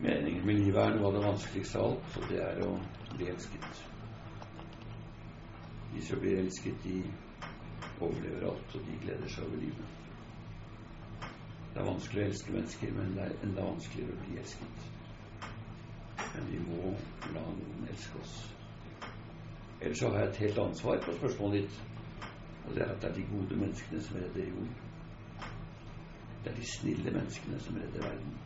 Meningen med livet er noe av det vanskeligste av alt, og det er å bli elsket. De som blir elsket, de overlever alt, og de gleder seg over livet. Det er vanskelig å elske mennesker, men det er enda vanskeligere å bli elsket. Men vi må la noen elske oss. Ellers så har jeg et helt ansvar på spørsmålet ditt. Og det er at det er de gode menneskene som redder jorden. Det er de snille menneskene som redder verden.